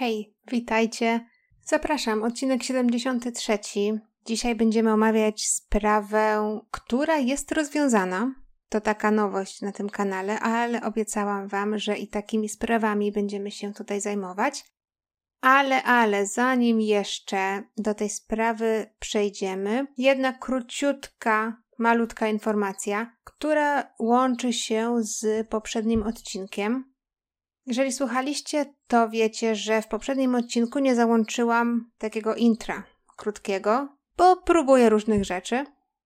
Hej, witajcie. Zapraszam, odcinek 73. Dzisiaj będziemy omawiać sprawę, która jest rozwiązana. To taka nowość na tym kanale, ale obiecałam Wam, że i takimi sprawami będziemy się tutaj zajmować. Ale, ale, zanim jeszcze do tej sprawy przejdziemy, jedna króciutka, malutka informacja, która łączy się z poprzednim odcinkiem. Jeżeli słuchaliście, to wiecie, że w poprzednim odcinku nie załączyłam takiego intra krótkiego, bo próbuję różnych rzeczy.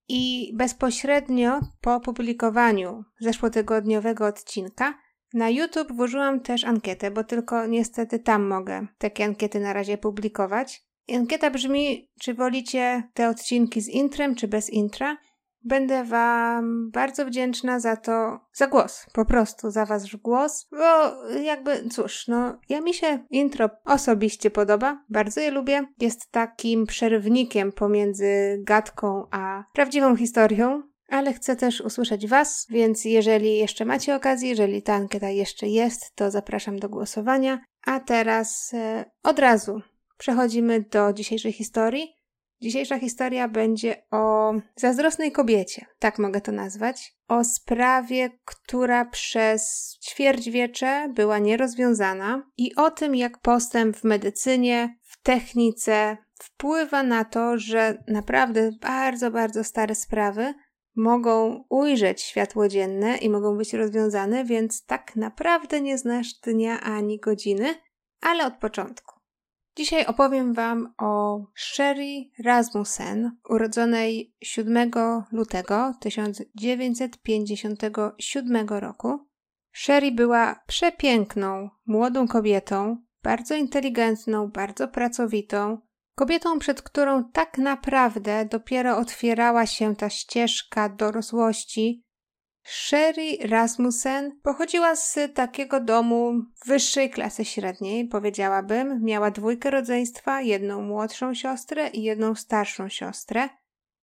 I bezpośrednio po opublikowaniu zeszłotygodniowego odcinka na YouTube włożyłam też ankietę, bo tylko niestety tam mogę takie ankiety na razie publikować. I ankieta brzmi, czy wolicie te odcinki z intrem, czy bez intra. Będę Wam bardzo wdzięczna za to, za głos, po prostu za Wasz głos, bo jakby, cóż, no, ja mi się intro osobiście podoba, bardzo je lubię. Jest takim przerywnikiem pomiędzy gadką a prawdziwą historią, ale chcę też usłyszeć Was, więc jeżeli jeszcze macie okazję, jeżeli ta ankieta jeszcze jest, to zapraszam do głosowania. A teraz e, od razu przechodzimy do dzisiejszej historii. Dzisiejsza historia będzie o zazdrosnej kobiecie, tak mogę to nazwać, o sprawie, która przez ćwierćwiecze była nierozwiązana i o tym, jak postęp w medycynie, w technice wpływa na to, że naprawdę bardzo, bardzo stare sprawy mogą ujrzeć światło dzienne i mogą być rozwiązane, więc tak naprawdę nie znasz dnia ani godziny, ale od początku. Dzisiaj opowiem Wam o Sherry Rasmussen, urodzonej 7 lutego 1957 roku. Sherry była przepiękną, młodą kobietą, bardzo inteligentną, bardzo pracowitą, kobietą, przed którą tak naprawdę dopiero otwierała się ta ścieżka dorosłości, Sherry Rasmussen pochodziła z takiego domu wyższej klasy średniej, powiedziałabym. Miała dwójkę rodzeństwa, jedną młodszą siostrę i jedną starszą siostrę.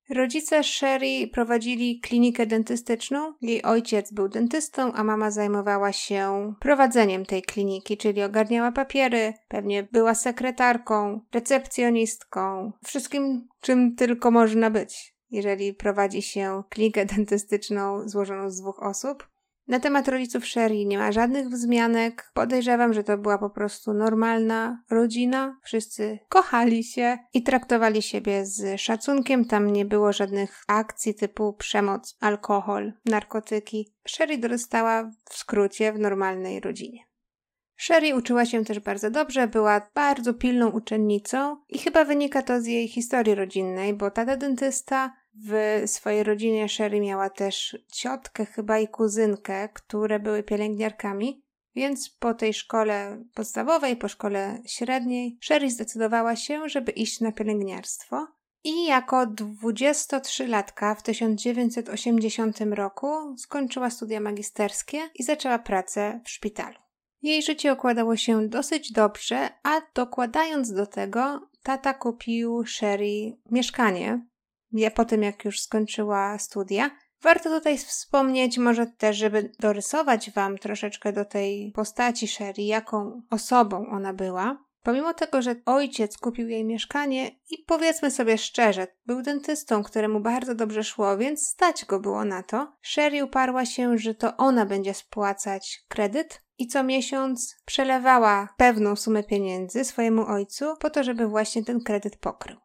Rodzice Sherry prowadzili klinikę dentystyczną. Jej ojciec był dentystą, a mama zajmowała się prowadzeniem tej kliniki, czyli ogarniała papiery, pewnie była sekretarką, recepcjonistką, wszystkim, czym tylko można być jeżeli prowadzi się klinikę dentystyczną złożoną z dwóch osób. Na temat rodziców Sherry nie ma żadnych wzmianek. Podejrzewam, że to była po prostu normalna rodzina. Wszyscy kochali się i traktowali siebie z szacunkiem. Tam nie było żadnych akcji typu przemoc, alkohol, narkotyki. Sherry dorastała w skrócie w normalnej rodzinie. Sherry uczyła się też bardzo dobrze, była bardzo pilną uczennicą i chyba wynika to z jej historii rodzinnej, bo tata dentysta, w swojej rodzinie Sherry miała też ciotkę chyba i kuzynkę, które były pielęgniarkami, więc po tej szkole podstawowej, po szkole średniej, Sherry zdecydowała się, żeby iść na pielęgniarstwo. I jako 23-latka w 1980 roku skończyła studia magisterskie i zaczęła pracę w szpitalu. Jej życie układało się dosyć dobrze, a dokładając do tego, tata kupił Sherry mieszkanie ja po tym, jak już skończyła studia. Warto tutaj wspomnieć, może też, żeby dorysować Wam troszeczkę do tej postaci Sherry, jaką osobą ona była. Pomimo tego, że ojciec kupił jej mieszkanie i powiedzmy sobie szczerze, był dentystą, któremu bardzo dobrze szło, więc stać go było na to, Sherry uparła się, że to ona będzie spłacać kredyt i co miesiąc przelewała pewną sumę pieniędzy swojemu ojcu po to, żeby właśnie ten kredyt pokrył.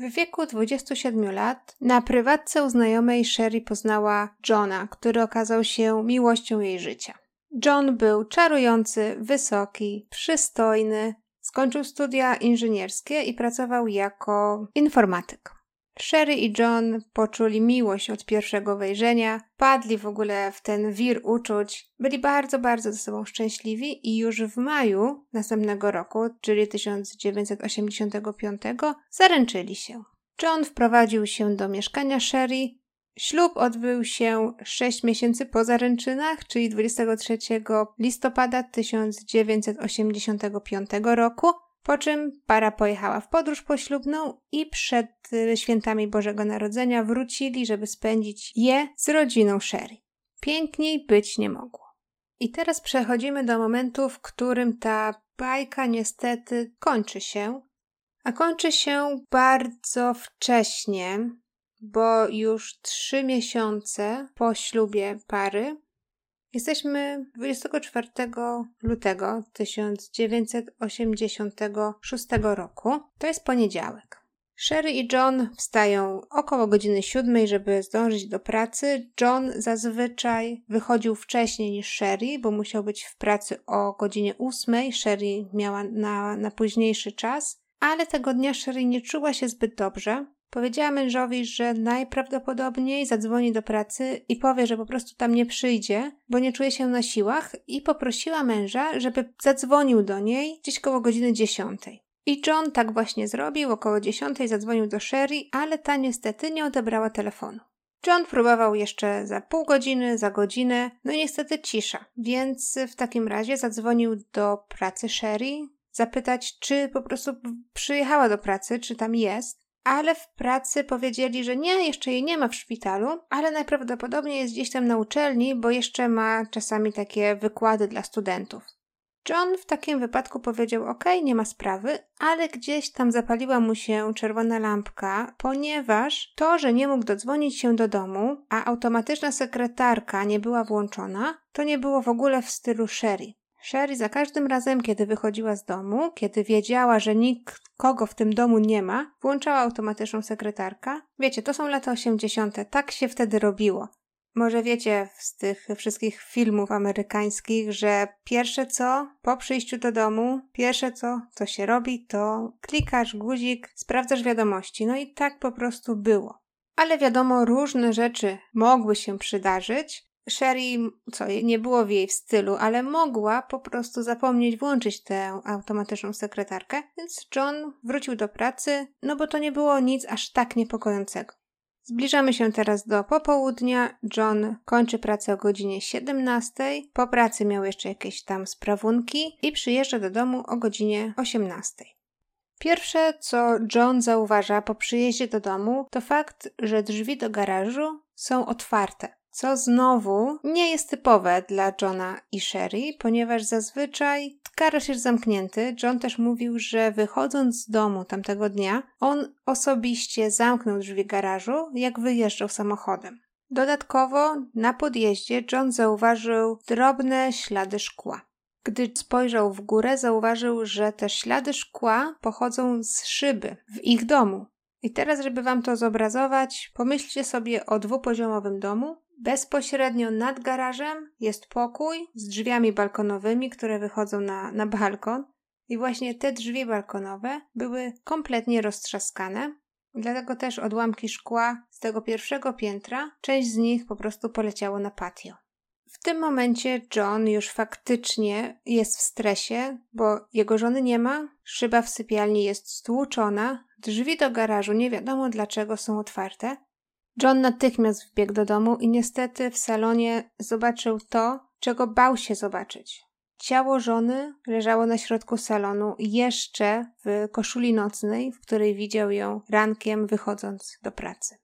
W wieku 27 lat na prywatce u znajomej Sherry poznała Johna, który okazał się miłością jej życia. John był czarujący, wysoki, przystojny, skończył studia inżynierskie i pracował jako informatyk. Sherry i John poczuli miłość od pierwszego wejrzenia, padli w ogóle w ten wir uczuć, byli bardzo, bardzo ze sobą szczęśliwi i już w maju następnego roku, czyli 1985, zaręczyli się. John wprowadził się do mieszkania Sherry. Ślub odbył się 6 miesięcy po zaręczynach, czyli 23 listopada 1985 roku, po czym para pojechała w podróż poślubną i przed y, świętami Bożego Narodzenia wrócili, żeby spędzić je z rodziną Sherry. Piękniej być nie mogło. I teraz przechodzimy do momentu, w którym ta bajka niestety kończy się. A kończy się bardzo wcześnie, bo już trzy miesiące po ślubie pary Jesteśmy 24 lutego 1986 roku. To jest poniedziałek. Sherry i John wstają około godziny siódmej, żeby zdążyć do pracy. John zazwyczaj wychodził wcześniej niż Sherry, bo musiał być w pracy o godzinie ósmej. Sherry miała na, na późniejszy czas, ale tego dnia Sherry nie czuła się zbyt dobrze. Powiedziała mężowi, że najprawdopodobniej zadzwoni do pracy i powie, że po prostu tam nie przyjdzie, bo nie czuje się na siłach i poprosiła męża, żeby zadzwonił do niej gdzieś koło godziny dziesiątej. I John tak właśnie zrobił, około dziesiątej zadzwonił do Sherry, ale ta niestety nie odebrała telefonu. John próbował jeszcze za pół godziny, za godzinę, no i niestety cisza, więc w takim razie zadzwonił do pracy Sherry, zapytać, czy po prostu przyjechała do pracy, czy tam jest ale w pracy powiedzieli, że nie, jeszcze jej nie ma w szpitalu, ale najprawdopodobniej jest gdzieś tam na uczelni, bo jeszcze ma czasami takie wykłady dla studentów. John w takim wypadku powiedział: OK, nie ma sprawy, ale gdzieś tam zapaliła mu się czerwona lampka, ponieważ to, że nie mógł dodzwonić się do domu, a automatyczna sekretarka nie była włączona, to nie było w ogóle w stylu Sherry. Sherry za każdym razem, kiedy wychodziła z domu, kiedy wiedziała, że nikt kogo w tym domu nie ma, włączała automatyczną sekretarkę. Wiecie, to są lata 80., tak się wtedy robiło. Może wiecie z tych wszystkich filmów amerykańskich, że pierwsze co po przyjściu do domu, pierwsze co, co się robi, to klikasz guzik, sprawdzasz wiadomości. No i tak po prostu było. Ale wiadomo, różne rzeczy mogły się przydarzyć, Sherry, co nie było w jej w stylu, ale mogła po prostu zapomnieć włączyć tę automatyczną sekretarkę, więc John wrócił do pracy, no bo to nie było nic aż tak niepokojącego. Zbliżamy się teraz do popołudnia. John kończy pracę o godzinie 17. Po pracy miał jeszcze jakieś tam sprawunki i przyjeżdża do domu o godzinie 18. Pierwsze, co John zauważa po przyjeździe do domu, to fakt, że drzwi do garażu są otwarte co znowu nie jest typowe dla Johna i Sherry, ponieważ zazwyczaj garaż jest zamknięty. John też mówił, że wychodząc z domu tamtego dnia, on osobiście zamknął drzwi garażu, jak wyjeżdżał samochodem. Dodatkowo na podjeździe John zauważył drobne ślady szkła. Gdy spojrzał w górę, zauważył, że te ślady szkła pochodzą z szyby w ich domu. I teraz, żeby wam to zobrazować, pomyślcie sobie o dwupoziomowym domu, Bezpośrednio nad garażem jest pokój z drzwiami balkonowymi, które wychodzą na, na balkon. I właśnie te drzwi balkonowe były kompletnie roztrzaskane. Dlatego też odłamki szkła z tego pierwszego piętra, część z nich po prostu poleciało na patio. W tym momencie John już faktycznie jest w stresie, bo jego żony nie ma, szyba w sypialni jest stłuczona, drzwi do garażu nie wiadomo dlaczego są otwarte, John natychmiast wbiegł do domu i niestety w salonie zobaczył to, czego bał się zobaczyć. Ciało żony leżało na środku salonu, jeszcze w koszuli nocnej, w której widział ją rankiem wychodząc do pracy.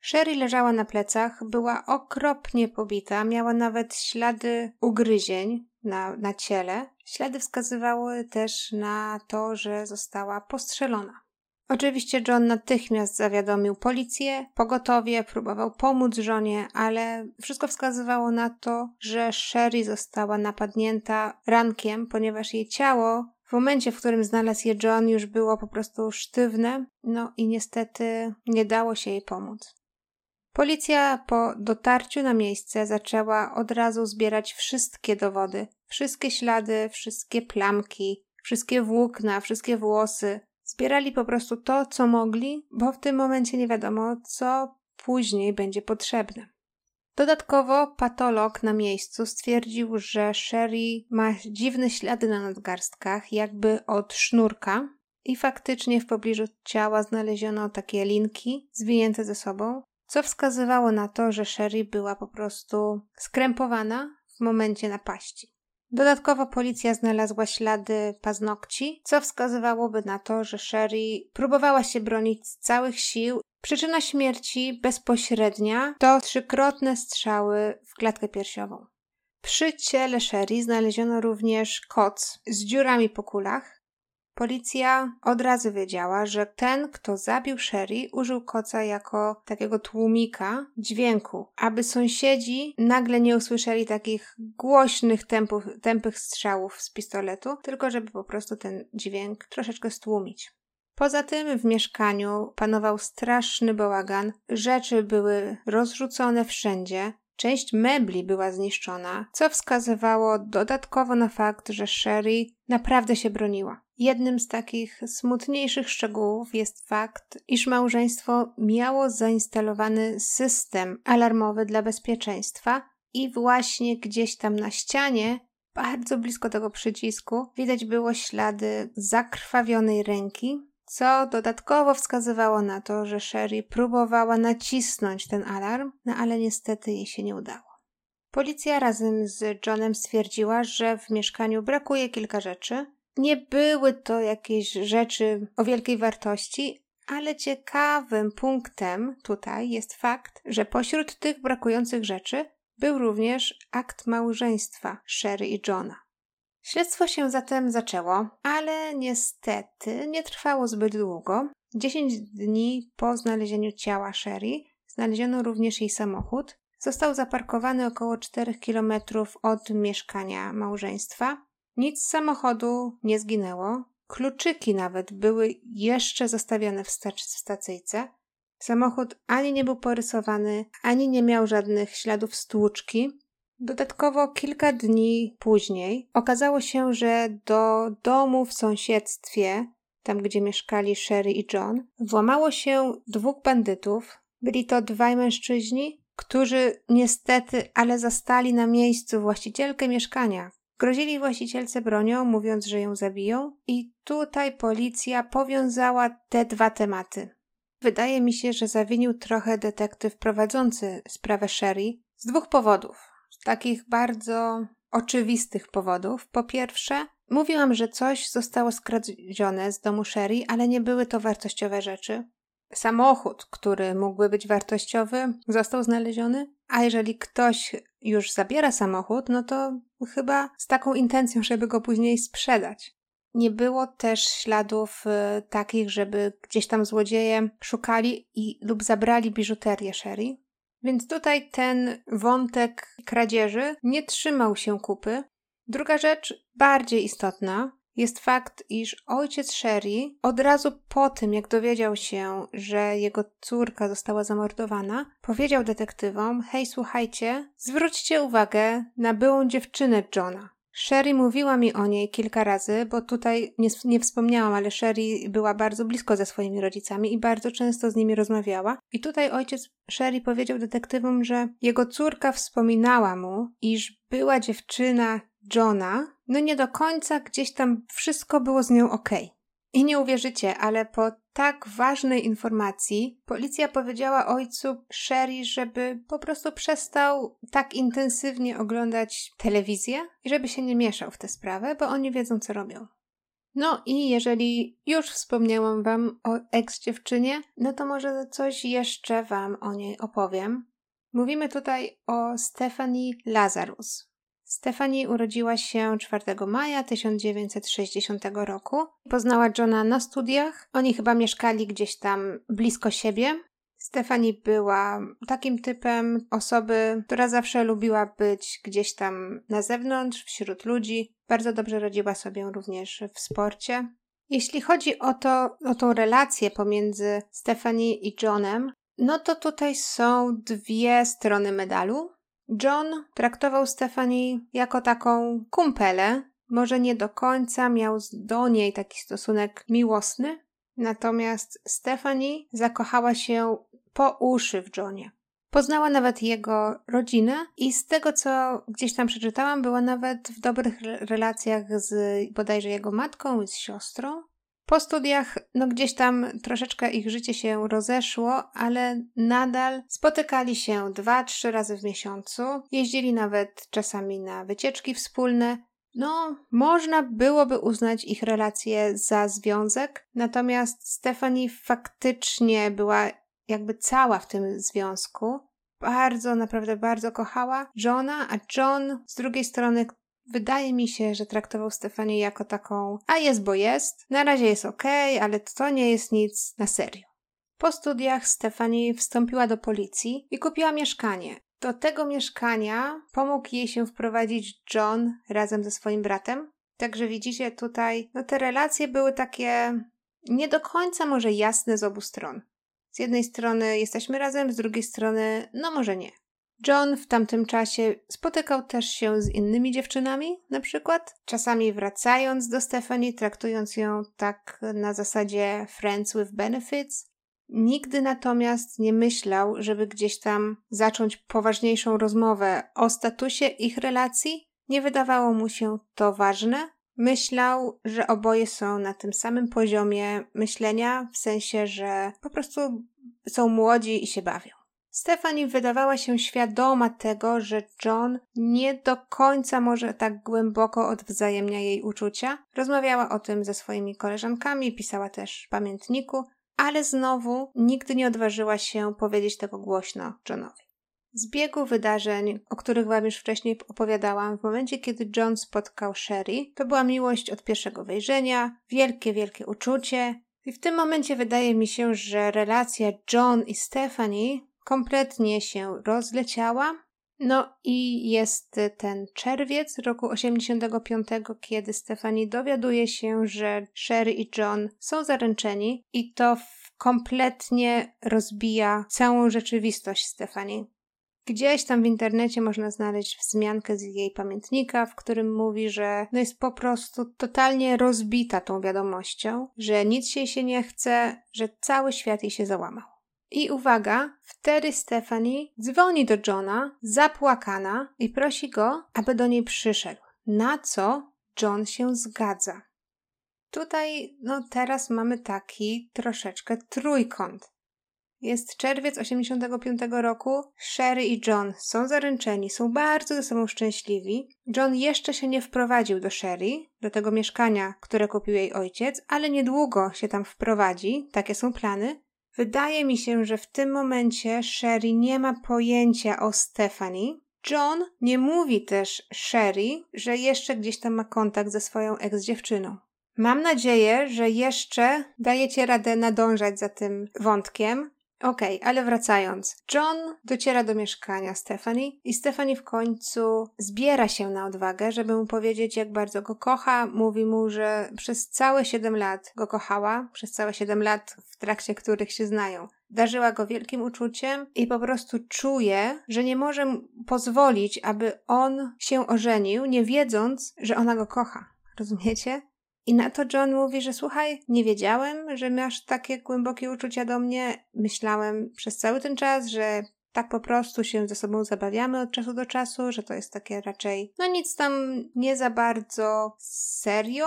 Sherry leżała na plecach, była okropnie pobita, miała nawet ślady ugryzień na, na ciele. Ślady wskazywały też na to, że została postrzelona. Oczywiście John natychmiast zawiadomił policję, pogotowie, próbował pomóc żonie, ale wszystko wskazywało na to, że Sherry została napadnięta rankiem, ponieważ jej ciało w momencie, w którym znalazł je John, już było po prostu sztywne, no i niestety nie dało się jej pomóc. Policja po dotarciu na miejsce zaczęła od razu zbierać wszystkie dowody, wszystkie ślady, wszystkie plamki, wszystkie włókna, wszystkie włosy, Zbierali po prostu to, co mogli, bo w tym momencie nie wiadomo, co później będzie potrzebne. Dodatkowo patolog na miejscu stwierdził, że Sherry ma dziwne ślady na nadgarstkach, jakby od sznurka, i faktycznie w pobliżu ciała znaleziono takie linki zwinięte ze sobą, co wskazywało na to, że Sherry była po prostu skrępowana w momencie napaści. Dodatkowo policja znalazła ślady paznokci, co wskazywałoby na to, że Sherry próbowała się bronić z całych sił. Przyczyna śmierci bezpośrednia to trzykrotne strzały w klatkę piersiową. Przy ciele Sherry znaleziono również koc z dziurami po kulach. Policja od razu wiedziała, że ten, kto zabił Sherry, użył koca jako takiego tłumika dźwięku, aby sąsiedzi nagle nie usłyszeli takich głośnych, tempów, tępych strzałów z pistoletu, tylko żeby po prostu ten dźwięk troszeczkę stłumić. Poza tym w mieszkaniu panował straszny bałagan, rzeczy były rozrzucone wszędzie, Część mebli była zniszczona, co wskazywało dodatkowo na fakt, że Sherry naprawdę się broniła. Jednym z takich smutniejszych szczegółów jest fakt, iż małżeństwo miało zainstalowany system alarmowy dla bezpieczeństwa i właśnie gdzieś tam na ścianie, bardzo blisko tego przycisku, widać było ślady zakrwawionej ręki, co dodatkowo wskazywało na to, że Sherry próbowała nacisnąć ten alarm, no ale niestety jej się nie udało. Policja razem z Johnem stwierdziła, że w mieszkaniu brakuje kilka rzeczy. Nie były to jakieś rzeczy o wielkiej wartości, ale ciekawym punktem tutaj jest fakt, że pośród tych brakujących rzeczy był również akt małżeństwa Sherry i Johna. Śledztwo się zatem zaczęło, ale niestety nie trwało zbyt długo. Dziesięć dni po znalezieniu ciała Sherry znaleziono również jej samochód. Został zaparkowany około 4 km od mieszkania małżeństwa. Nic z samochodu nie zginęło. Kluczyki nawet były jeszcze zostawione w, stac- w stacyjce. Samochód ani nie był porysowany, ani nie miał żadnych śladów stłuczki. Dodatkowo kilka dni później okazało się, że do domu w sąsiedztwie, tam gdzie mieszkali Sherry i John, włamało się dwóch bandytów. Byli to dwaj mężczyźni, którzy niestety, ale zastali na miejscu właścicielkę mieszkania. Grozili właścicielce bronią, mówiąc, że ją zabiją, i tutaj policja powiązała te dwa tematy. Wydaje mi się, że zawinił trochę detektyw prowadzący sprawę Sherry z dwóch powodów takich bardzo oczywistych powodów. Po pierwsze, mówiłam, że coś zostało skradzione z domu Sherry, ale nie były to wartościowe rzeczy. Samochód, który mógłby być wartościowy, został znaleziony, a jeżeli ktoś już zabiera samochód, no to chyba z taką intencją, żeby go później sprzedać. Nie było też śladów y, takich, żeby gdzieś tam złodzieje szukali i lub zabrali biżuterię Sherry. Więc tutaj ten wątek kradzieży nie trzymał się kupy. Druga rzecz, bardziej istotna, jest fakt, iż ojciec Sherry od razu po tym, jak dowiedział się, że jego córka została zamordowana, powiedział detektywom: Hej, słuchajcie, zwróćcie uwagę na byłą dziewczynę Johna. Sherry mówiła mi o niej kilka razy, bo tutaj nie, nie, wspomniałam, ale Sherry była bardzo blisko ze swoimi rodzicami i bardzo często z nimi rozmawiała. I tutaj ojciec Sherry powiedział detektywom, że jego córka wspominała mu, iż była dziewczyna Johna, no nie do końca gdzieś tam wszystko było z nią. Okay. I nie uwierzycie, ale po tak ważnej informacji policja powiedziała ojcu Sherry, żeby po prostu przestał tak intensywnie oglądać telewizję i żeby się nie mieszał w tę sprawę, bo oni wiedzą, co robią. No i jeżeli już wspomniałam Wam o ex-dziewczynie, no to może coś jeszcze Wam o niej opowiem. Mówimy tutaj o Stephanie Lazarus. Stephanie urodziła się 4 maja 1960 roku. Poznała Johna na studiach. Oni chyba mieszkali gdzieś tam blisko siebie. Stephanie była takim typem osoby, która zawsze lubiła być gdzieś tam na zewnątrz, wśród ludzi. Bardzo dobrze radziła sobie również w sporcie. Jeśli chodzi o to, o tą relację pomiędzy Stephanie i Johnem, no to tutaj są dwie strony medalu. John traktował Stephanie jako taką kumpelę. Może nie do końca miał do niej taki stosunek miłosny, natomiast Stephanie zakochała się po uszy w Johnie. Poznała nawet jego rodzinę i z tego, co gdzieś tam przeczytałam, była nawet w dobrych relacjach z bodajże jego matką i z siostrą. Po studiach, no gdzieś tam troszeczkę ich życie się rozeszło, ale nadal spotykali się dwa, trzy razy w miesiącu, jeździli nawet czasami na wycieczki wspólne. No, można byłoby uznać ich relacje za związek, natomiast Stephanie faktycznie była jakby cała w tym związku. bardzo, naprawdę bardzo kochała Johna, a John z drugiej strony Wydaje mi się, że traktował Stefanię jako taką, a jest bo jest, na razie jest okay, ale to nie jest nic na serio. Po studiach Stefani wstąpiła do policji i kupiła mieszkanie. Do tego mieszkania pomógł jej się wprowadzić John razem ze swoim bratem. Także widzicie tutaj, no te relacje były takie nie do końca może jasne z obu stron. Z jednej strony jesteśmy razem, z drugiej strony no może nie. John w tamtym czasie spotykał też się z innymi dziewczynami, na przykład, czasami wracając do Stephanie, traktując ją tak na zasadzie friends with benefits. Nigdy natomiast nie myślał, żeby gdzieś tam zacząć poważniejszą rozmowę o statusie ich relacji. Nie wydawało mu się to ważne. Myślał, że oboje są na tym samym poziomie myślenia, w sensie, że po prostu są młodzi i się bawią. Stephanie wydawała się świadoma tego, że John nie do końca może tak głęboko odwzajemnia jej uczucia. Rozmawiała o tym ze swoimi koleżankami, pisała też w pamiętniku, ale znowu nigdy nie odważyła się powiedzieć tego głośno Johnowi. Z biegu wydarzeń, o których Wam już wcześniej opowiadałam, w momencie kiedy John spotkał Sherry, to była miłość od pierwszego wejrzenia, wielkie, wielkie uczucie. I w tym momencie wydaje mi się, że relacja John i Stephanie kompletnie się rozleciała. No i jest ten czerwiec roku 85, kiedy Stefani dowiaduje się, że Sherry i John są zaręczeni i to kompletnie rozbija całą rzeczywistość Stefani. Gdzieś tam w internecie można znaleźć wzmiankę z jej pamiętnika, w którym mówi, że no jest po prostu totalnie rozbita tą wiadomością, że nic się się nie chce, że cały świat jej się załamał. I uwaga, wtedy Stephanie dzwoni do Johna, zapłakana, i prosi go, aby do niej przyszedł. Na co John się zgadza. Tutaj, no teraz mamy taki troszeczkę trójkąt. Jest czerwiec 85 roku, Sherry i John są zaręczeni, są bardzo ze sobą szczęśliwi. John jeszcze się nie wprowadził do Sherry, do tego mieszkania, które kupił jej ojciec, ale niedługo się tam wprowadzi, takie są plany. Wydaje mi się, że w tym momencie Sherry nie ma pojęcia o Stephanie. John nie mówi też Sherry, że jeszcze gdzieś tam ma kontakt ze swoją ex-dziewczyną. Mam nadzieję, że jeszcze dajecie radę nadążać za tym wątkiem, Okej, okay, ale wracając. John dociera do mieszkania Stephanie i Stephanie w końcu zbiera się na odwagę, żeby mu powiedzieć, jak bardzo go kocha. Mówi mu, że przez całe 7 lat go kochała, przez całe 7 lat, w trakcie których się znają. Darzyła go wielkim uczuciem i po prostu czuje, że nie może pozwolić, aby on się ożenił, nie wiedząc, że ona go kocha. Rozumiecie? I na to John mówi, że słuchaj, nie wiedziałem, że masz takie głębokie uczucia do mnie. Myślałem przez cały ten czas, że tak po prostu się ze sobą zabawiamy od czasu do czasu, że to jest takie raczej, no nic tam nie za bardzo serio.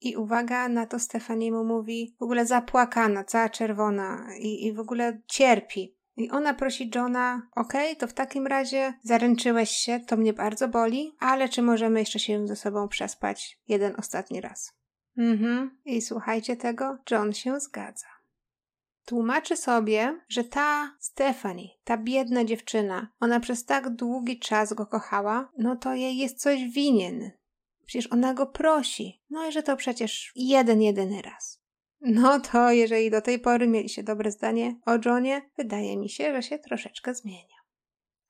I uwaga, na to Stefanie mu mówi, w ogóle zapłakana, cała czerwona i, i w ogóle cierpi. I ona prosi Johna, okej, okay, to w takim razie zaręczyłeś się, to mnie bardzo boli, ale czy możemy jeszcze się ze sobą przespać jeden ostatni raz? Mhm. I słuchajcie tego, John się zgadza. Tłumaczy sobie, że ta Stephanie, ta biedna dziewczyna, ona przez tak długi czas go kochała, no to jej jest coś winien. Przecież ona go prosi. No i że to przecież jeden, jedyny raz. No to jeżeli do tej pory mieliście dobre zdanie o Johnie, wydaje mi się, że się troszeczkę zmienia.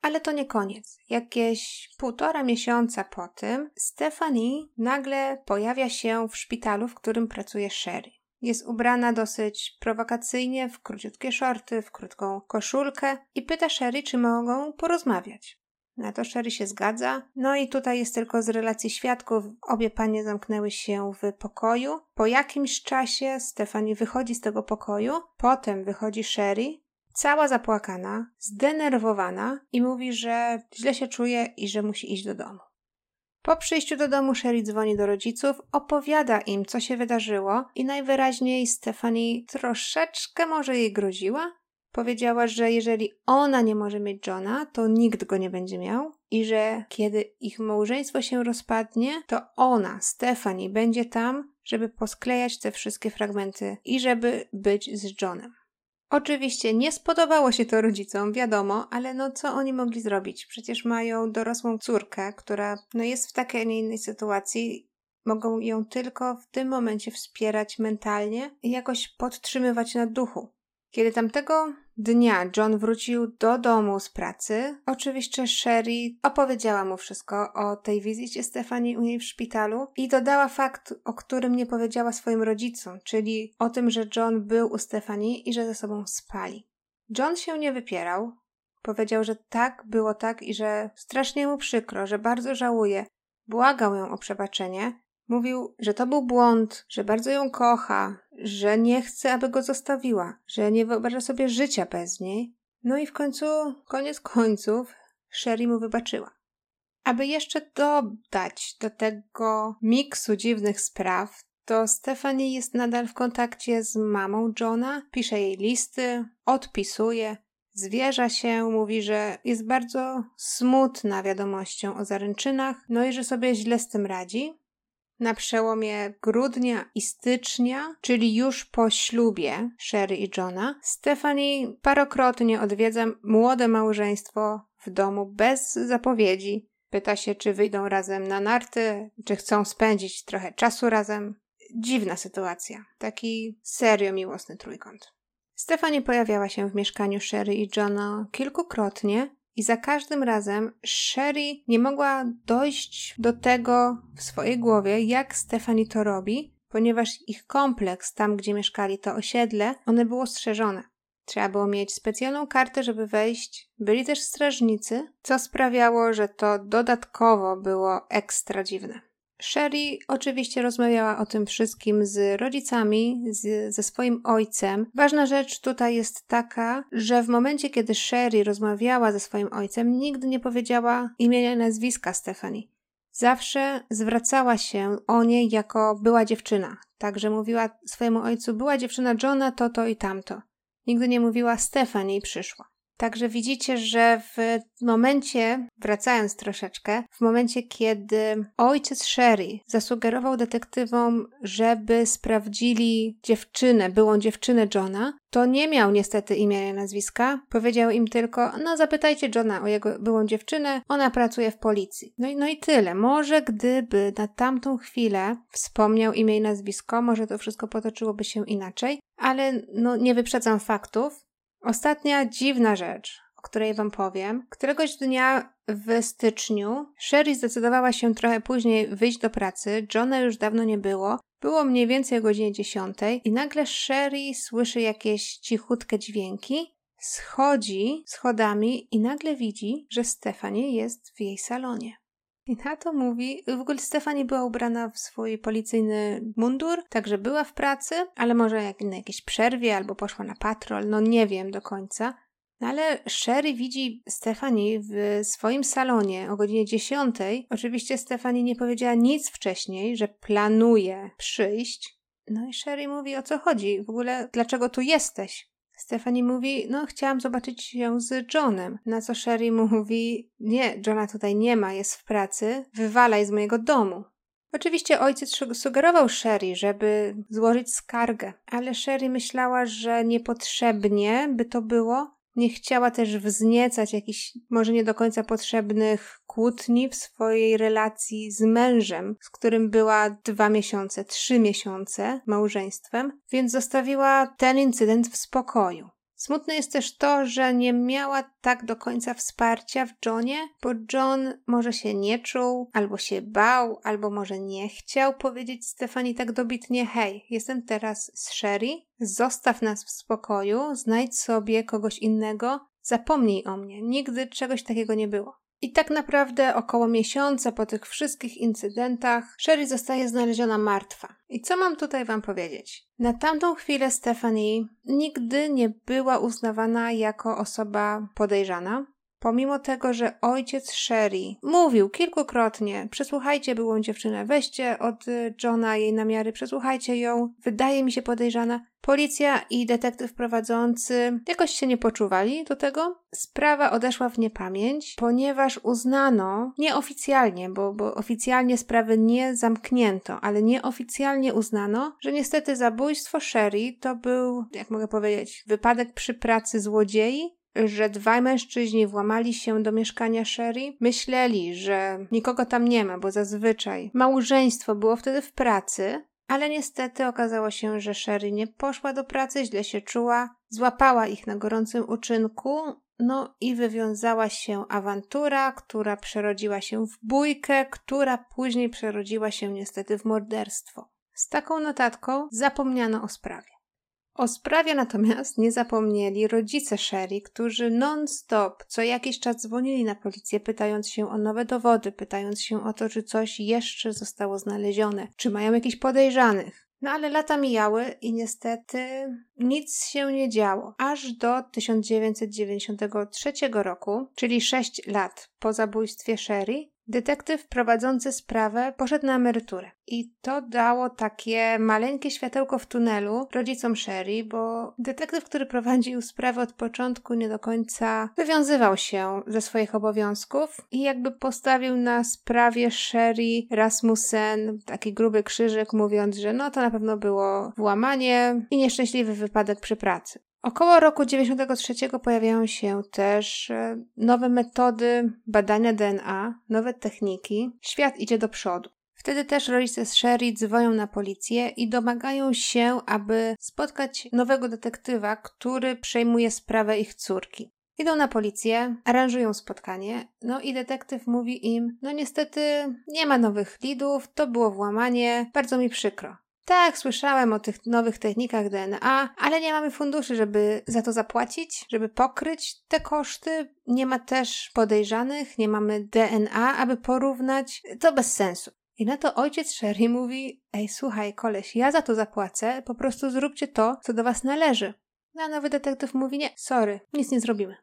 Ale to nie koniec. Jakieś półtora miesiąca po tym Stephanie nagle pojawia się w szpitalu, w którym pracuje Sherry. Jest ubrana dosyć prowokacyjnie, w króciutkie shorty, w krótką koszulkę i pyta Sherry, czy mogą porozmawiać. Na to Sherry się zgadza. No i tutaj jest tylko z relacji świadków. Obie panie zamknęły się w pokoju. Po jakimś czasie Stefani wychodzi z tego pokoju. Potem wychodzi Sherry cała zapłakana, zdenerwowana i mówi, że źle się czuje i że musi iść do domu. Po przyjściu do domu Sherry dzwoni do rodziców, opowiada im, co się wydarzyło i najwyraźniej Stephanie troszeczkę może jej groziła. Powiedziała, że jeżeli ona nie może mieć Johna, to nikt go nie będzie miał i że kiedy ich małżeństwo się rozpadnie, to ona, Stephanie, będzie tam, żeby posklejać te wszystkie fragmenty i żeby być z Johnem. Oczywiście nie spodobało się to rodzicom, wiadomo, ale no co oni mogli zrobić? Przecież mają dorosłą córkę, która no jest w takiej, a nie innej sytuacji. Mogą ją tylko w tym momencie wspierać mentalnie i jakoś podtrzymywać na duchu. Kiedy tamtego dnia John wrócił do domu z pracy, oczywiście Sherry opowiedziała mu wszystko o tej wizycie Stefanii u niej w szpitalu i dodała fakt, o którym nie powiedziała swoim rodzicom, czyli o tym, że John był u Stefanii i że ze sobą spali. John się nie wypierał. Powiedział, że tak, było tak i że strasznie mu przykro, że bardzo żałuje. Błagał ją o przebaczenie, Mówił, że to był błąd, że bardzo ją kocha, że nie chce, aby go zostawiła, że nie wyobraża sobie życia bez niej. No i w końcu, koniec końców, Sherry mu wybaczyła. Aby jeszcze dodać do tego miksu dziwnych spraw, to Stephanie jest nadal w kontakcie z mamą Johna, pisze jej listy, odpisuje, zwierza się, mówi, że jest bardzo smutna wiadomością o zaręczynach, no i że sobie źle z tym radzi, na przełomie grudnia i stycznia, czyli już po ślubie Sherry i Johna, Stephanie parokrotnie odwiedza młode małżeństwo w domu bez zapowiedzi. Pyta się, czy wyjdą razem na narty, czy chcą spędzić trochę czasu razem. Dziwna sytuacja. Taki serio miłosny trójkąt. Stephanie pojawiała się w mieszkaniu Sherry i Johna kilkukrotnie, i za każdym razem Sherry nie mogła dojść do tego w swojej głowie, jak Stephanie to robi, ponieważ ich kompleks, tam gdzie mieszkali, to osiedle, one było strzeżone. Trzeba było mieć specjalną kartę, żeby wejść. Byli też strażnicy, co sprawiało, że to dodatkowo było ekstra dziwne. Sherry oczywiście rozmawiała o tym wszystkim z rodzicami, z, ze swoim ojcem. Ważna rzecz tutaj jest taka, że w momencie, kiedy Sherry rozmawiała ze swoim ojcem, nigdy nie powiedziała imienia i nazwiska Stephanie. Zawsze zwracała się o niej jako była dziewczyna. Także mówiła swojemu ojcu, była dziewczyna Johna, to, to i tamto. Nigdy nie mówiła Stephanie przyszła. Także widzicie, że w momencie, wracając troszeczkę, w momencie, kiedy ojciec Sherry zasugerował detektywom, żeby sprawdzili dziewczynę, byłą dziewczynę Johna, to nie miał niestety imienia i nazwiska. Powiedział im tylko, no zapytajcie Johna o jego byłą dziewczynę, ona pracuje w policji. No i, no i tyle. Może gdyby na tamtą chwilę wspomniał imię i nazwisko, może to wszystko potoczyłoby się inaczej, ale no nie wyprzedzam faktów. Ostatnia dziwna rzecz, o której Wam powiem. Któregoś dnia w styczniu Sherry zdecydowała się trochę później wyjść do pracy. Johna już dawno nie było. Było mniej więcej o godzinie 10 i nagle Sherry słyszy jakieś cichutkie dźwięki, schodzi schodami i nagle widzi, że Stefanie jest w jej salonie. I na to mówi, w ogóle Stefani była ubrana w swój policyjny mundur, także była w pracy, ale może jak na jakiejś przerwie albo poszła na patrol, no nie wiem do końca. No ale Sherry widzi Stefani w swoim salonie o godzinie 10. Oczywiście Stefani nie powiedziała nic wcześniej, że planuje przyjść. No i Sherry mówi o co chodzi, w ogóle dlaczego tu jesteś? Stephanie mówi, no chciałam zobaczyć ją z Johnem. Na co Sherry mówi, nie, Johna tutaj nie ma, jest w pracy, wywalaj z mojego domu. Oczywiście ojciec sugerował Sherry, żeby złożyć skargę, ale Sherry myślała, że niepotrzebnie by to było, nie chciała też wzniecać jakichś może nie do końca potrzebnych kłótni w swojej relacji z mężem, z którym była dwa miesiące, trzy miesiące małżeństwem, więc zostawiła ten incydent w spokoju. Smutne jest też to, że nie miała tak do końca wsparcia w Johnie, bo John może się nie czuł, albo się bał, albo może nie chciał powiedzieć Stefani tak dobitnie: Hej, jestem teraz z Sherry, zostaw nas w spokoju, znajdź sobie kogoś innego, zapomnij o mnie. Nigdy czegoś takiego nie było. I tak naprawdę około miesiąca po tych wszystkich incydentach Sherry zostaje znaleziona martwa. I co mam tutaj wam powiedzieć? Na tamtą chwilę Stephanie nigdy nie była uznawana jako osoba podejrzana. Pomimo tego, że ojciec Sherry mówił kilkukrotnie, przesłuchajcie byłą dziewczynę, weźcie od y, Johna jej namiary, przesłuchajcie ją, wydaje mi się podejrzana. Policja i detektyw prowadzący jakoś się nie poczuwali do tego. Sprawa odeszła w niepamięć, ponieważ uznano nieoficjalnie, bo, bo oficjalnie sprawy nie zamknięto, ale nieoficjalnie uznano, że niestety zabójstwo Sherry to był, jak mogę powiedzieć, wypadek przy pracy złodziei, że dwaj mężczyźni włamali się do mieszkania Sherry. Myśleli, że nikogo tam nie ma, bo zazwyczaj małżeństwo było wtedy w pracy, ale niestety okazało się, że Sherry nie poszła do pracy, źle się czuła, złapała ich na gorącym uczynku, no i wywiązała się awantura, która przerodziła się w bójkę, która później przerodziła się niestety w morderstwo. Z taką notatką zapomniano o sprawie. O sprawie natomiast nie zapomnieli rodzice Sherry, którzy non-stop co jakiś czas dzwonili na policję, pytając się o nowe dowody, pytając się o to, czy coś jeszcze zostało znalezione, czy mają jakichś podejrzanych. No ale lata mijały i niestety nic się nie działo. Aż do 1993 roku, czyli 6 lat po zabójstwie Sherry, Detektyw prowadzący sprawę poszedł na emeryturę. I to dało takie maleńkie światełko w tunelu rodzicom Sherry, bo detektyw, który prowadził sprawę od początku, nie do końca wywiązywał się ze swoich obowiązków i jakby postawił na sprawie Sherry Rasmussen taki gruby krzyżyk, mówiąc, że no to na pewno było włamanie i nieszczęśliwy wypadek przy pracy. Około roku 93 pojawiają się też e, nowe metody badania DNA, nowe techniki. Świat idzie do przodu. Wtedy też rodzice z Sherry dzwonią na policję i domagają się, aby spotkać nowego detektywa, który przejmuje sprawę ich córki. Idą na policję, aranżują spotkanie, no i detektyw mówi im: No niestety nie ma nowych lidów, to było włamanie, bardzo mi przykro. Tak, słyszałem o tych nowych technikach DNA, ale nie mamy funduszy, żeby za to zapłacić, żeby pokryć te koszty. Nie ma też podejrzanych, nie mamy DNA, aby porównać. To bez sensu. I na to ojciec Sherry mówi: Ej, słuchaj, koleś, ja za to zapłacę, po prostu zróbcie to, co do was należy. No, a nowy detektyw mówi: Nie, sorry, nic nie zrobimy.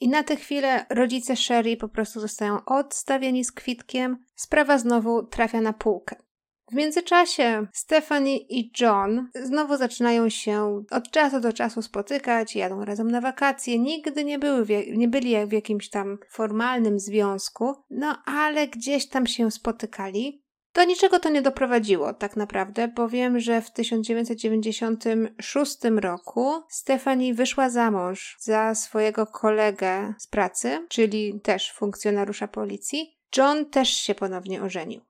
I na tę chwilę rodzice Sherry po prostu zostają odstawieni z kwitkiem, sprawa znowu trafia na półkę. W międzyczasie Stephanie i John znowu zaczynają się od czasu do czasu spotykać, jadą razem na wakacje, nigdy nie, były nie byli w jakimś tam formalnym związku, no ale gdzieś tam się spotykali. Do niczego to nie doprowadziło, tak naprawdę, bowiem, że w 1996 roku Stephanie wyszła za mąż za swojego kolegę z pracy, czyli też funkcjonariusza policji. John też się ponownie ożenił.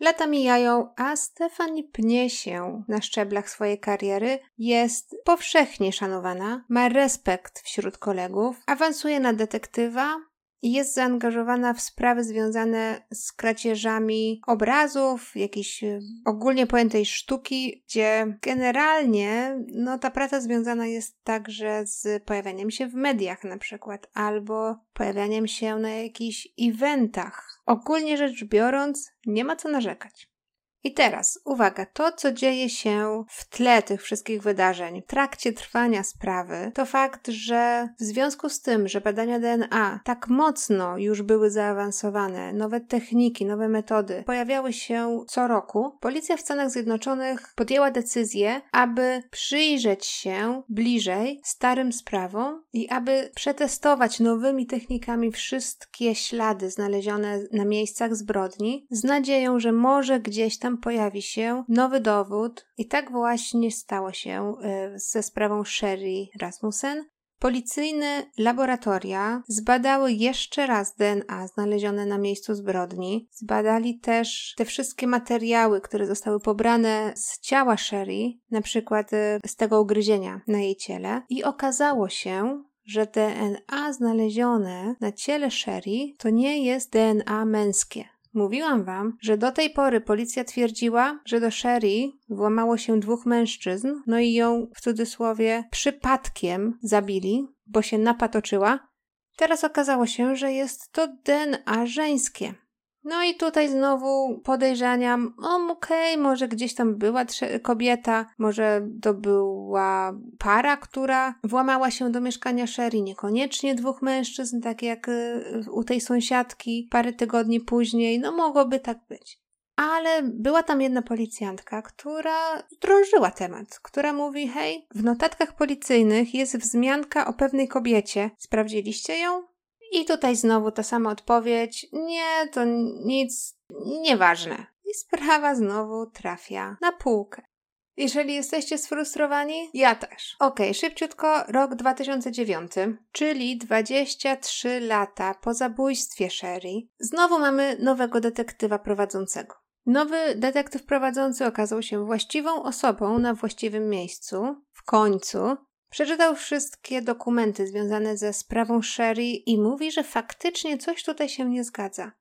Lata mijają, a Stefani pnie się na szczeblach swojej kariery, jest powszechnie szanowana, ma respekt wśród kolegów, awansuje na detektywa, jest zaangażowana w sprawy związane z kradzieżami obrazów, jakiejś e, ogólnie pojętej sztuki, gdzie generalnie no, ta praca związana jest także z pojawianiem się w mediach na przykład, albo pojawianiem się na jakichś eventach. Ogólnie rzecz biorąc, nie ma co narzekać. I teraz, uwaga, to co dzieje się w tle tych wszystkich wydarzeń, w trakcie trwania sprawy, to fakt, że w związku z tym, że badania DNA tak mocno już były zaawansowane, nowe techniki, nowe metody pojawiały się co roku, policja w Stanach Zjednoczonych podjęła decyzję, aby przyjrzeć się bliżej starym sprawom i aby przetestować nowymi technikami wszystkie ślady znalezione na miejscach zbrodni, z nadzieją, że może gdzieś tam pojawi się nowy dowód i tak właśnie stało się e, ze sprawą Sherry Rasmussen. Policyjne laboratoria zbadały jeszcze raz DNA znalezione na miejscu zbrodni. Zbadali też te wszystkie materiały, które zostały pobrane z ciała Sherry, na przykład e, z tego ugryzienia na jej ciele, i okazało się, że DNA znalezione na ciele Sherry to nie jest DNA męskie. Mówiłam wam, że do tej pory policja twierdziła, że do Sherry włamało się dwóch mężczyzn, no i ją w cudzysłowie przypadkiem zabili, bo się napatoczyła. Teraz okazało się, że jest to DNA żeńskie. No i tutaj znowu podejrzeniam, o okej, okay, może gdzieś tam była kobieta, może to była para, która włamała się do mieszkania Sherry, niekoniecznie dwóch mężczyzn, tak jak y, u tej sąsiadki parę tygodni później, no mogłoby tak być. Ale była tam jedna policjantka, która drążyła temat, która mówi: Hej, w notatkach policyjnych jest wzmianka o pewnej kobiecie. Sprawdziliście ją? I tutaj znowu ta sama odpowiedź: Nie, to nic, nieważne. I sprawa znowu trafia na półkę. Jeżeli jesteście sfrustrowani, ja też. Ok, szybciutko, rok 2009, czyli 23 lata po zabójstwie Sherry. Znowu mamy nowego detektywa prowadzącego. Nowy detektyw prowadzący okazał się właściwą osobą na właściwym miejscu. W końcu przeczytał wszystkie dokumenty związane ze sprawą Sherry i mówi, że faktycznie coś tutaj się nie zgadza.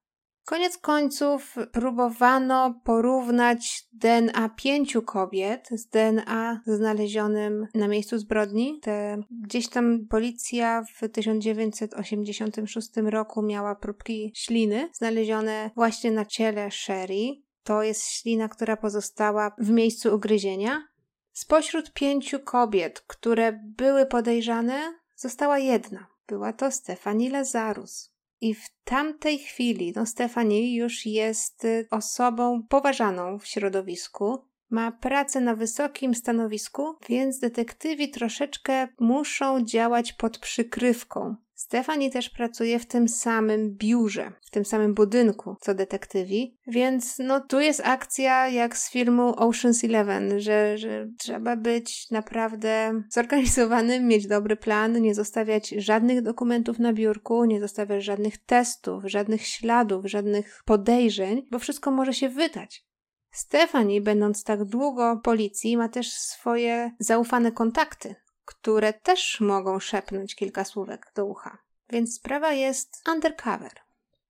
Koniec końców próbowano porównać DNA pięciu kobiet z DNA znalezionym na miejscu zbrodni. Te, gdzieś tam policja w 1986 roku miała próbki śliny znalezione właśnie na ciele Sherry. To jest ślina, która pozostała w miejscu ugryzienia. Spośród pięciu kobiet, które były podejrzane, została jedna. Była to Stefani Lazarus. I w tamtej chwili, no Stefani już jest y, osobą poważaną w środowisku, ma pracę na wysokim stanowisku, więc detektywi troszeczkę muszą działać pod przykrywką. Stefani też pracuje w tym samym biurze, w tym samym budynku co detektywi, więc no tu jest akcja jak z filmu Ocean's Eleven, że, że trzeba być naprawdę zorganizowanym, mieć dobry plan, nie zostawiać żadnych dokumentów na biurku, nie zostawiać żadnych testów, żadnych śladów, żadnych podejrzeń, bo wszystko może się wydać. Stefani, będąc tak długo policji, ma też swoje zaufane kontakty, które też mogą szepnąć kilka słówek do ucha. Więc sprawa jest undercover.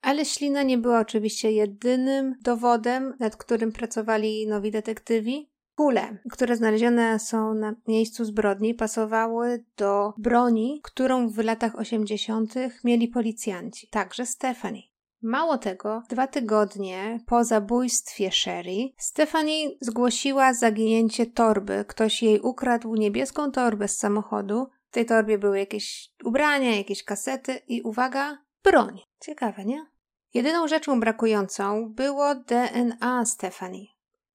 Ale ślina nie była oczywiście jedynym dowodem, nad którym pracowali nowi detektywi. Kule, które znalezione są na miejscu zbrodni, pasowały do broni, którą w latach 80. mieli policjanci, także Stephanie. Mało tego, dwa tygodnie po zabójstwie Sherry, Stephanie zgłosiła zaginięcie torby. Ktoś jej ukradł niebieską torbę z samochodu. W tej torbie były jakieś ubrania, jakieś kasety i uwaga, broń. Ciekawe, nie? Jedyną rzeczą brakującą było DNA Stephanie.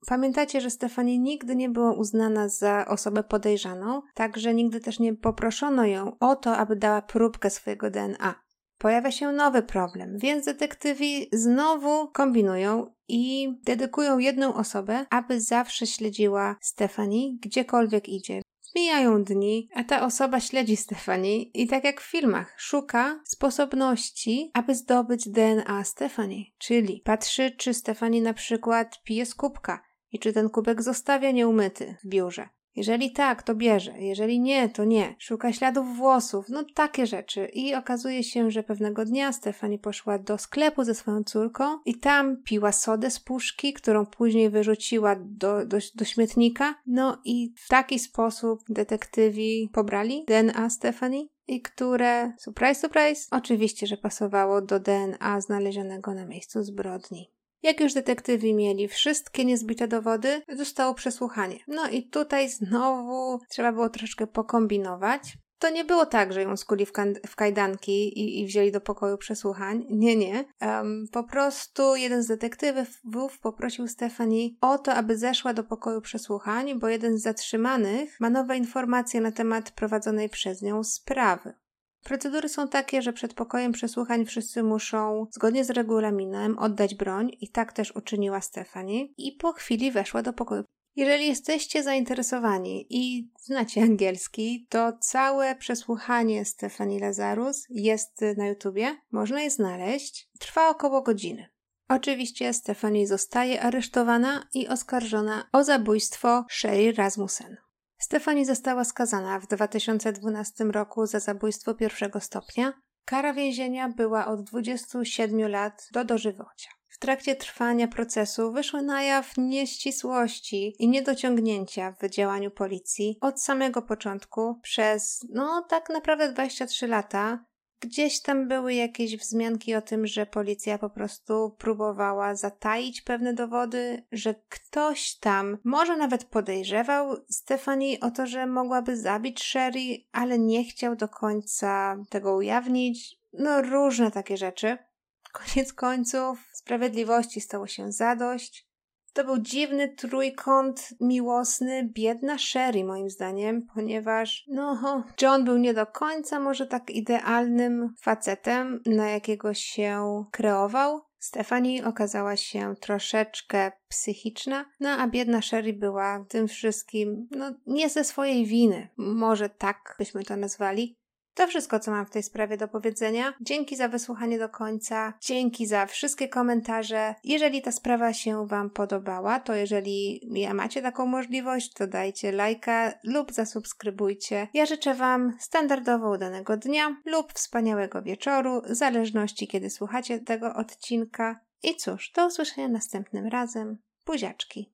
Pamiętacie, że Stefanie nigdy nie była uznana za osobę podejrzaną, także nigdy też nie poproszono ją o to, aby dała próbkę swojego DNA pojawia się nowy problem, więc detektywi znowu kombinują i dedykują jedną osobę, aby zawsze śledziła Stefani gdziekolwiek idzie. Mijają dni, a ta osoba śledzi Stefani i tak jak w filmach, szuka sposobności, aby zdobyć DNA Stefani, czyli patrzy, czy Stefani na przykład pije z kubka i czy ten kubek zostawia nieumyty w biurze. Jeżeli tak, to bierze, jeżeli nie, to nie. Szuka śladów włosów, no takie rzeczy. I okazuje się, że pewnego dnia Stefani poszła do sklepu ze swoją córką i tam piła sodę z puszki, którą później wyrzuciła do, do, do śmietnika. No i w taki sposób detektywi pobrali DNA Stefani i które, surprise, surprise, oczywiście, że pasowało do DNA znalezionego na miejscu zbrodni. Jak już detektywi mieli wszystkie niezbite dowody, zostało przesłuchanie. No i tutaj znowu trzeba było troszkę pokombinować. To nie było tak, że ją skuli w, w kajdanki i, i, wzięli do pokoju przesłuchań. Nie, nie. Um, po prostu jeden z detektywów poprosił Stephanie o to, aby zeszła do pokoju przesłuchań, bo jeden z zatrzymanych ma nowe informacje na temat prowadzonej przez nią sprawy. Procedury są takie, że przed pokojem przesłuchań wszyscy muszą, zgodnie z regulaminem, oddać broń i tak też uczyniła Stefani i po chwili weszła do pokoju. Jeżeli jesteście zainteresowani i znacie angielski, to całe przesłuchanie Stefani Lazarus jest na YouTubie, można je znaleźć. Trwa około godziny. Oczywiście Stefani zostaje aresztowana i oskarżona o zabójstwo Sherry Rasmussen. Stefani została skazana w 2012 roku za zabójstwo pierwszego stopnia. Kara więzienia była od 27 lat do dożywocia. W trakcie trwania procesu wyszły na jaw nieścisłości i niedociągnięcia w działaniu policji od samego początku przez, no tak naprawdę 23 lata Gdzieś tam były jakieś wzmianki o tym, że policja po prostu próbowała zataić pewne dowody, że ktoś tam może nawet podejrzewał Stefani o to, że mogłaby zabić Sherry, ale nie chciał do końca tego ujawnić. No, różne takie rzeczy. Koniec końców sprawiedliwości stało się zadość. To był dziwny trójkąt miłosny, biedna Sherry moim zdaniem, ponieważ no, John był nie do końca może tak idealnym facetem, na jakiego się kreował. Stephanie okazała się troszeczkę psychiczna, no a biedna Sherry była tym wszystkim, no nie ze swojej winy, może tak byśmy to nazwali, to wszystko, co mam w tej sprawie do powiedzenia. Dzięki za wysłuchanie do końca, dzięki za wszystkie komentarze. Jeżeli ta sprawa się Wam podobała, to jeżeli macie taką możliwość, to dajcie lajka lub zasubskrybujcie. Ja życzę Wam standardowo udanego dnia lub wspaniałego wieczoru, w zależności kiedy słuchacie tego odcinka. I cóż, do usłyszenia następnym razem. Buziaczki.